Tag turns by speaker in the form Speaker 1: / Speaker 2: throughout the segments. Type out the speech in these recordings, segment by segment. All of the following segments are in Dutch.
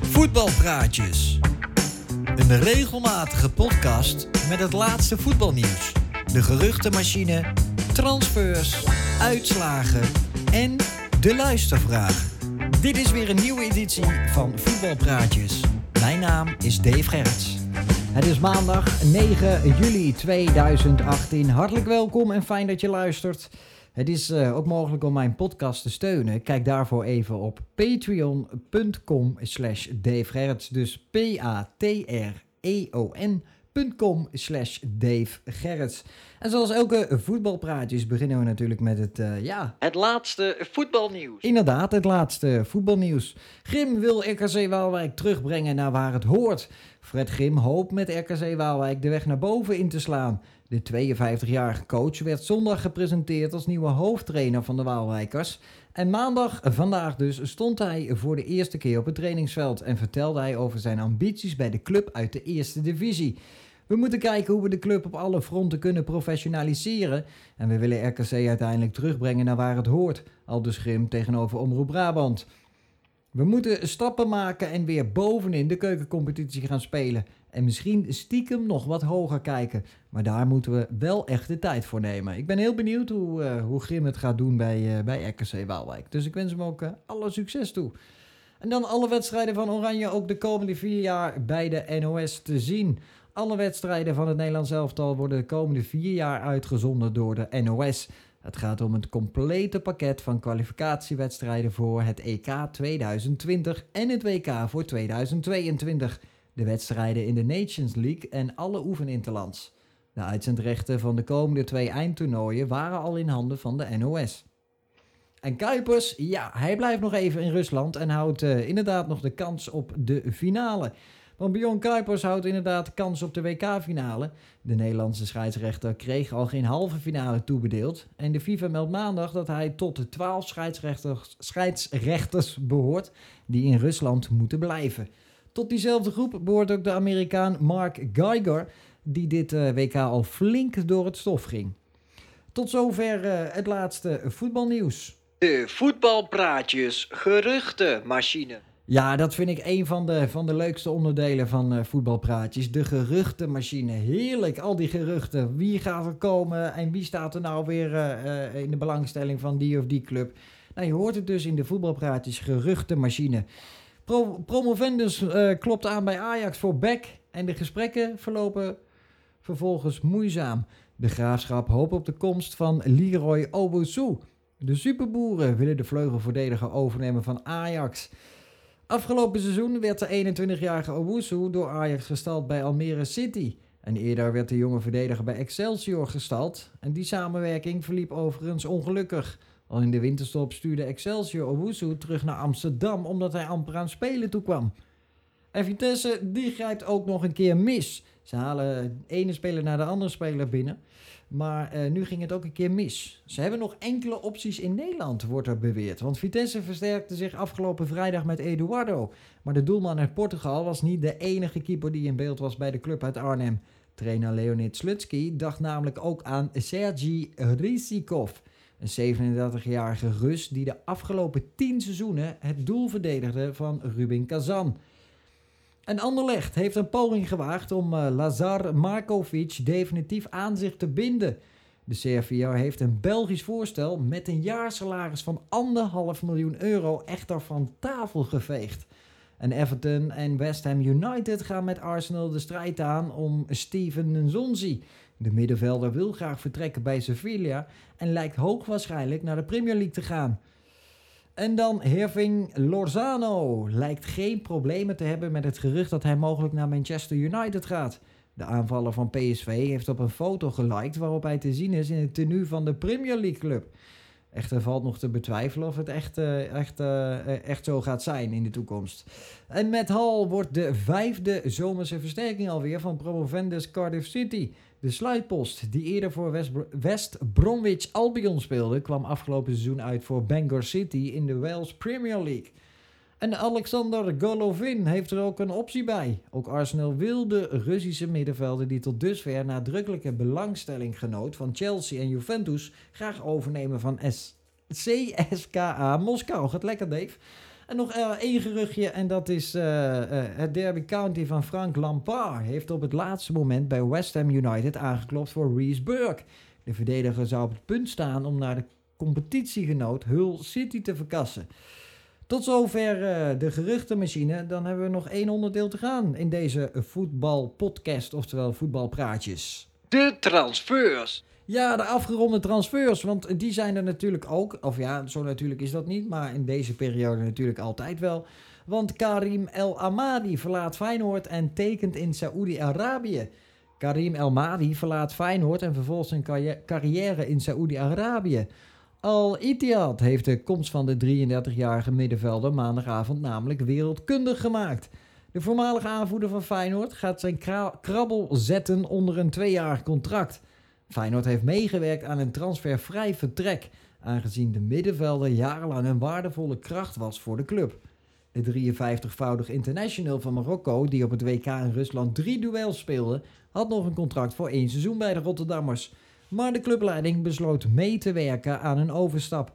Speaker 1: Voetbalpraatjes. Een regelmatige podcast met het laatste voetbalnieuws. De geruchtenmachine, transfers, uitslagen en de luistervraag. Dit is weer een nieuwe editie van Voetbalpraatjes. Mijn naam is Dave Gerrits. Het is maandag 9 juli 2018. Hartelijk welkom en fijn dat je luistert. Het is uh, ook mogelijk om mijn podcast te steunen. Kijk daarvoor even op patreon.com slash Dave Dus P-A-T-R-E-O-N.com slash Dave Gerrits. En zoals elke voetbalpraatjes beginnen we natuurlijk met het, uh, ja...
Speaker 2: Het laatste voetbalnieuws.
Speaker 1: Inderdaad, het laatste voetbalnieuws. Grim wil RKC Waalwijk terugbrengen naar waar het hoort. Fred Grim hoopt met RKC Waalwijk de weg naar boven in te slaan. De 52-jarige coach werd zondag gepresenteerd als nieuwe hoofdtrainer van de Waalwijkers. En maandag, vandaag dus, stond hij voor de eerste keer op het trainingsveld en vertelde hij over zijn ambities bij de club uit de eerste divisie. We moeten kijken hoe we de club op alle fronten kunnen professionaliseren. En we willen RKC uiteindelijk terugbrengen naar waar het hoort, aldus Grim tegenover Omroep Brabant. We moeten stappen maken en weer bovenin de keukencompetitie gaan spelen. En misschien stiekem nog wat hoger kijken. Maar daar moeten we wel echt de tijd voor nemen. Ik ben heel benieuwd hoe, uh, hoe Grim het gaat doen bij, uh, bij RKC Waalwijk. Dus ik wens hem ook uh, alle succes toe. En dan alle wedstrijden van Oranje ook de komende vier jaar bij de NOS te zien. Alle wedstrijden van het Nederlands elftal worden de komende vier jaar uitgezonden door de NOS. Het gaat om het complete pakket van kwalificatiewedstrijden voor het EK 2020 en het WK voor 2022. De wedstrijden in de Nations League en alle oefeninterlands. De uitzendrechten van de komende twee eindtoernooien waren al in handen van de NOS. En Kuipers, ja, hij blijft nog even in Rusland en houdt uh, inderdaad nog de kans op de finale. Want Bjorn Kuipers houdt inderdaad kans op de WK-finale. De Nederlandse scheidsrechter kreeg al geen halve finale toebedeeld. En de FIFA meldt maandag dat hij tot de 12 scheidsrechters, scheidsrechters behoort die in Rusland moeten blijven. Tot diezelfde groep behoort ook de Amerikaan Mark Geiger, die dit uh, WK al flink door het stof ging. Tot zover uh, het laatste voetbalnieuws.
Speaker 2: De voetbalpraatjes, geruchtenmachine.
Speaker 1: Ja, dat vind ik een van de, van de leukste onderdelen van uh, voetbalpraatjes. De geruchtenmachine. Heerlijk, al die geruchten. Wie gaat er komen en wie staat er nou weer uh, in de belangstelling van die of die club? Nou, je hoort het dus in de voetbalpraatjes, geruchtenmachine. Pro Promovendus klopt aan bij Ajax voor Beck en de gesprekken verlopen vervolgens moeizaam. De graafschap hoopt op de komst van Leroy Obosu. De superboeren willen de vleugelverdediger overnemen van Ajax. Afgelopen seizoen werd de 21-jarige Owusu door Ajax gestald bij Almere City. En eerder werd de jonge verdediger bij Excelsior gestald. En die samenwerking verliep overigens ongelukkig. Al in de winterstop stuurde Excelsior Owusu terug naar Amsterdam omdat hij amper aan spelen toekwam. En Vitesse die grijpt ook nog een keer mis. Ze halen ene speler naar de andere speler binnen. Maar uh, nu ging het ook een keer mis. Ze hebben nog enkele opties in Nederland, wordt er beweerd. Want Vitesse versterkte zich afgelopen vrijdag met Eduardo. Maar de doelman uit Portugal was niet de enige keeper die in beeld was bij de club uit Arnhem. Trainer Leonid Slutsky dacht namelijk ook aan Sergi Rizikov. Een 37-jarige Rus die de afgelopen 10 seizoenen het doel verdedigde van Rubin Kazan. En Anderlecht heeft een poging gewaagd om uh, Lazar Markovic definitief aan zich te binden. De Serviër heeft een Belgisch voorstel met een jaarsalaris van anderhalf miljoen euro echter van tafel geveegd. En Everton en West Ham United gaan met Arsenal de strijd aan om Steven Nzonzi. De middenvelder wil graag vertrekken bij Sevilla en lijkt hoogwaarschijnlijk naar de Premier League te gaan. En dan Herving Lorzano. Lijkt geen problemen te hebben met het gerucht dat hij mogelijk naar Manchester United gaat. De aanvaller van PSV heeft op een foto geliked waarop hij te zien is in het tenue van de Premier League club. Echter valt nog te betwijfelen of het echt, uh, echt, uh, echt zo gaat zijn in de toekomst. En met Hall wordt de vijfde zomerse versterking alweer van promovendus Cardiff City. De sluitpost, die eerder voor West, Bromwich Albion speelde, kwam afgelopen seizoen uit voor Bangor City in de Wales Premier League. En Alexander Golovin heeft er ook een optie bij. Ook Arsenal wil de Russische middenvelder die tot dusver nadrukkelijke belangstelling genoot van Chelsea en Juventus graag overnemen van CSKA Moskou. Gaat lekker, Dave. En nog uh, één geruchtje en dat is uh, uh, het Derby County van Frank Lampard. Heeft op het laatste moment bij West Ham United aangeklopt voor Reese Burke. De verdediger zou op het punt staan om naar de competitiegenoot Hull City te verkassen. Tot zover de geruchtenmachine. Dan hebben we nog één onderdeel te gaan in deze voetbalpodcast, oftewel voetbalpraatjes.
Speaker 2: De transfers.
Speaker 1: Ja, de afgeronde transfers, want die zijn er natuurlijk ook. Of ja, zo natuurlijk is dat niet, maar in deze periode natuurlijk altijd wel. Want Karim El Amadi verlaat Feyenoord en tekent in Saoedi-Arabië. Karim El Amadi verlaat Feyenoord en vervolgt zijn carrière in Saoedi-Arabië. Al Ittihad heeft de komst van de 33-jarige middenvelder maandagavond namelijk wereldkundig gemaakt. De voormalige aanvoerder van Feyenoord gaat zijn krabbel zetten onder een tweejarig contract. Feyenoord heeft meegewerkt aan een transfervrij vertrek, aangezien de middenvelder jarenlang een waardevolle kracht was voor de club. De 53-voudig international van Marokko, die op het WK in Rusland drie duels speelde, had nog een contract voor één seizoen bij de Rotterdammers. Maar de clubleiding besloot mee te werken aan een overstap.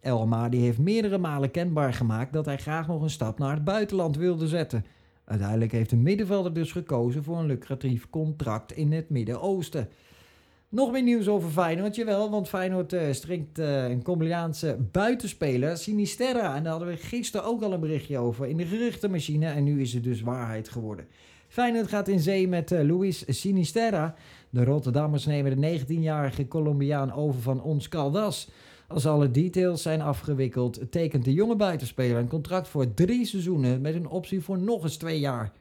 Speaker 1: El Amadi heeft meerdere malen kenbaar gemaakt dat hij graag nog een stap naar het buitenland wilde zetten. Uiteindelijk heeft de middenvelder dus gekozen voor een lucratief contract in het Midden-Oosten. Nog meer nieuws over Feyenoord, jawel, want Feyenoord uh, stringt uh, een Colombiaanse buitenspeler, Sinisterra. En daar hadden we gisteren ook al een berichtje over in de geruchtenmachine en nu is het dus waarheid geworden. Feyenoord gaat in zee met uh, Luis Sinisterra. De Rotterdammers nemen de 19-jarige Colombiaan over van Ons Caldas. Als alle details zijn afgewikkeld, tekent de jonge buitenspeler een contract voor drie seizoenen met een optie voor nog eens twee jaar.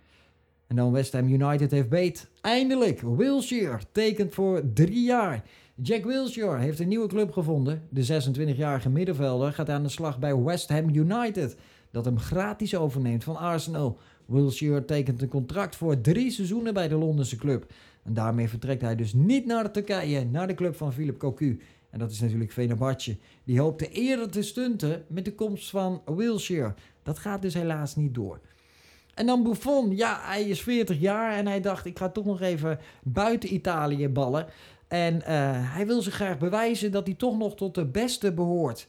Speaker 1: En dan West Ham United heeft beet. Eindelijk, Wilshere tekent voor drie jaar. Jack Wilshere heeft een nieuwe club gevonden. De 26-jarige middenvelder gaat aan de slag bij West Ham United, dat hem gratis overneemt van Arsenal. Wilshere tekent een contract voor drie seizoenen bij de Londense club. En daarmee vertrekt hij dus niet naar Turkije, naar de club van Philip Cocu. En dat is natuurlijk Venabatje. Die hoopte eerder te stunten met de komst van Wilshere. Dat gaat dus helaas niet door. En dan Buffon, ja, hij is 40 jaar en hij dacht, ik ga toch nog even buiten Italië ballen. En eh, hij wil zich graag bewijzen dat hij toch nog tot de beste behoort.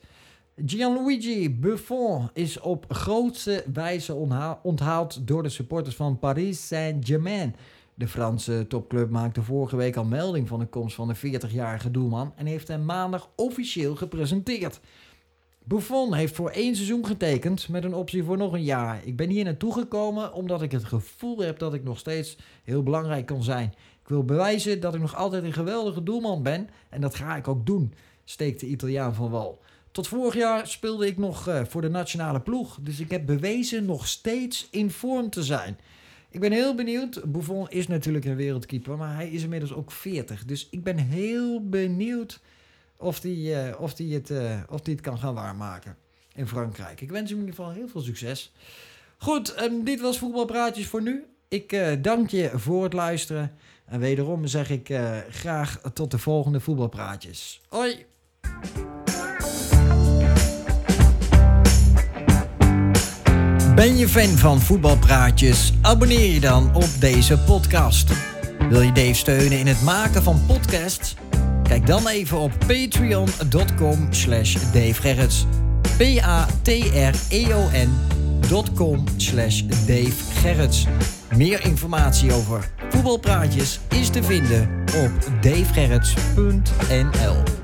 Speaker 1: Gianluigi Buffon is op grootste wijze onthaald door de supporters van Paris Saint-Germain. De Franse topclub maakte vorige week al melding van de komst van de 40-jarige doelman en heeft hem maandag officieel gepresenteerd. Buffon heeft voor één seizoen getekend met een optie voor nog een jaar. Ik ben hier naartoe gekomen omdat ik het gevoel heb dat ik nog steeds heel belangrijk kan zijn. Ik wil bewijzen dat ik nog altijd een geweldige doelman ben en dat ga ik ook doen, steekt de Italiaan van wal. Tot vorig jaar speelde ik nog uh, voor de nationale ploeg, dus ik heb bewezen nog steeds in vorm te zijn. Ik ben heel benieuwd. Buffon is natuurlijk een wereldkeeper, maar hij is inmiddels ook 40. Dus ik ben heel benieuwd of die, uh, of, die het, uh, of die het kan gaan waarmaken in Frankrijk. Ik wens hem in ieder geval heel veel succes. Goed, um, dit was Voetbalpraatjes voor nu. Ik uh, dank je voor het luisteren. En wederom zeg ik graag tot de volgende Voetbalpraatjes. Hoi! Ben je fan van Voetbalpraatjes? Abonneer je dan op deze podcast. Wil je Dave steunen in het maken van podcasts? Kijk dan even op patreon.com slash Dave P-A-T-R-E-O-N.com slash Dave Meer informatie over voetbalpraatjes is te vinden op davegerrits.nl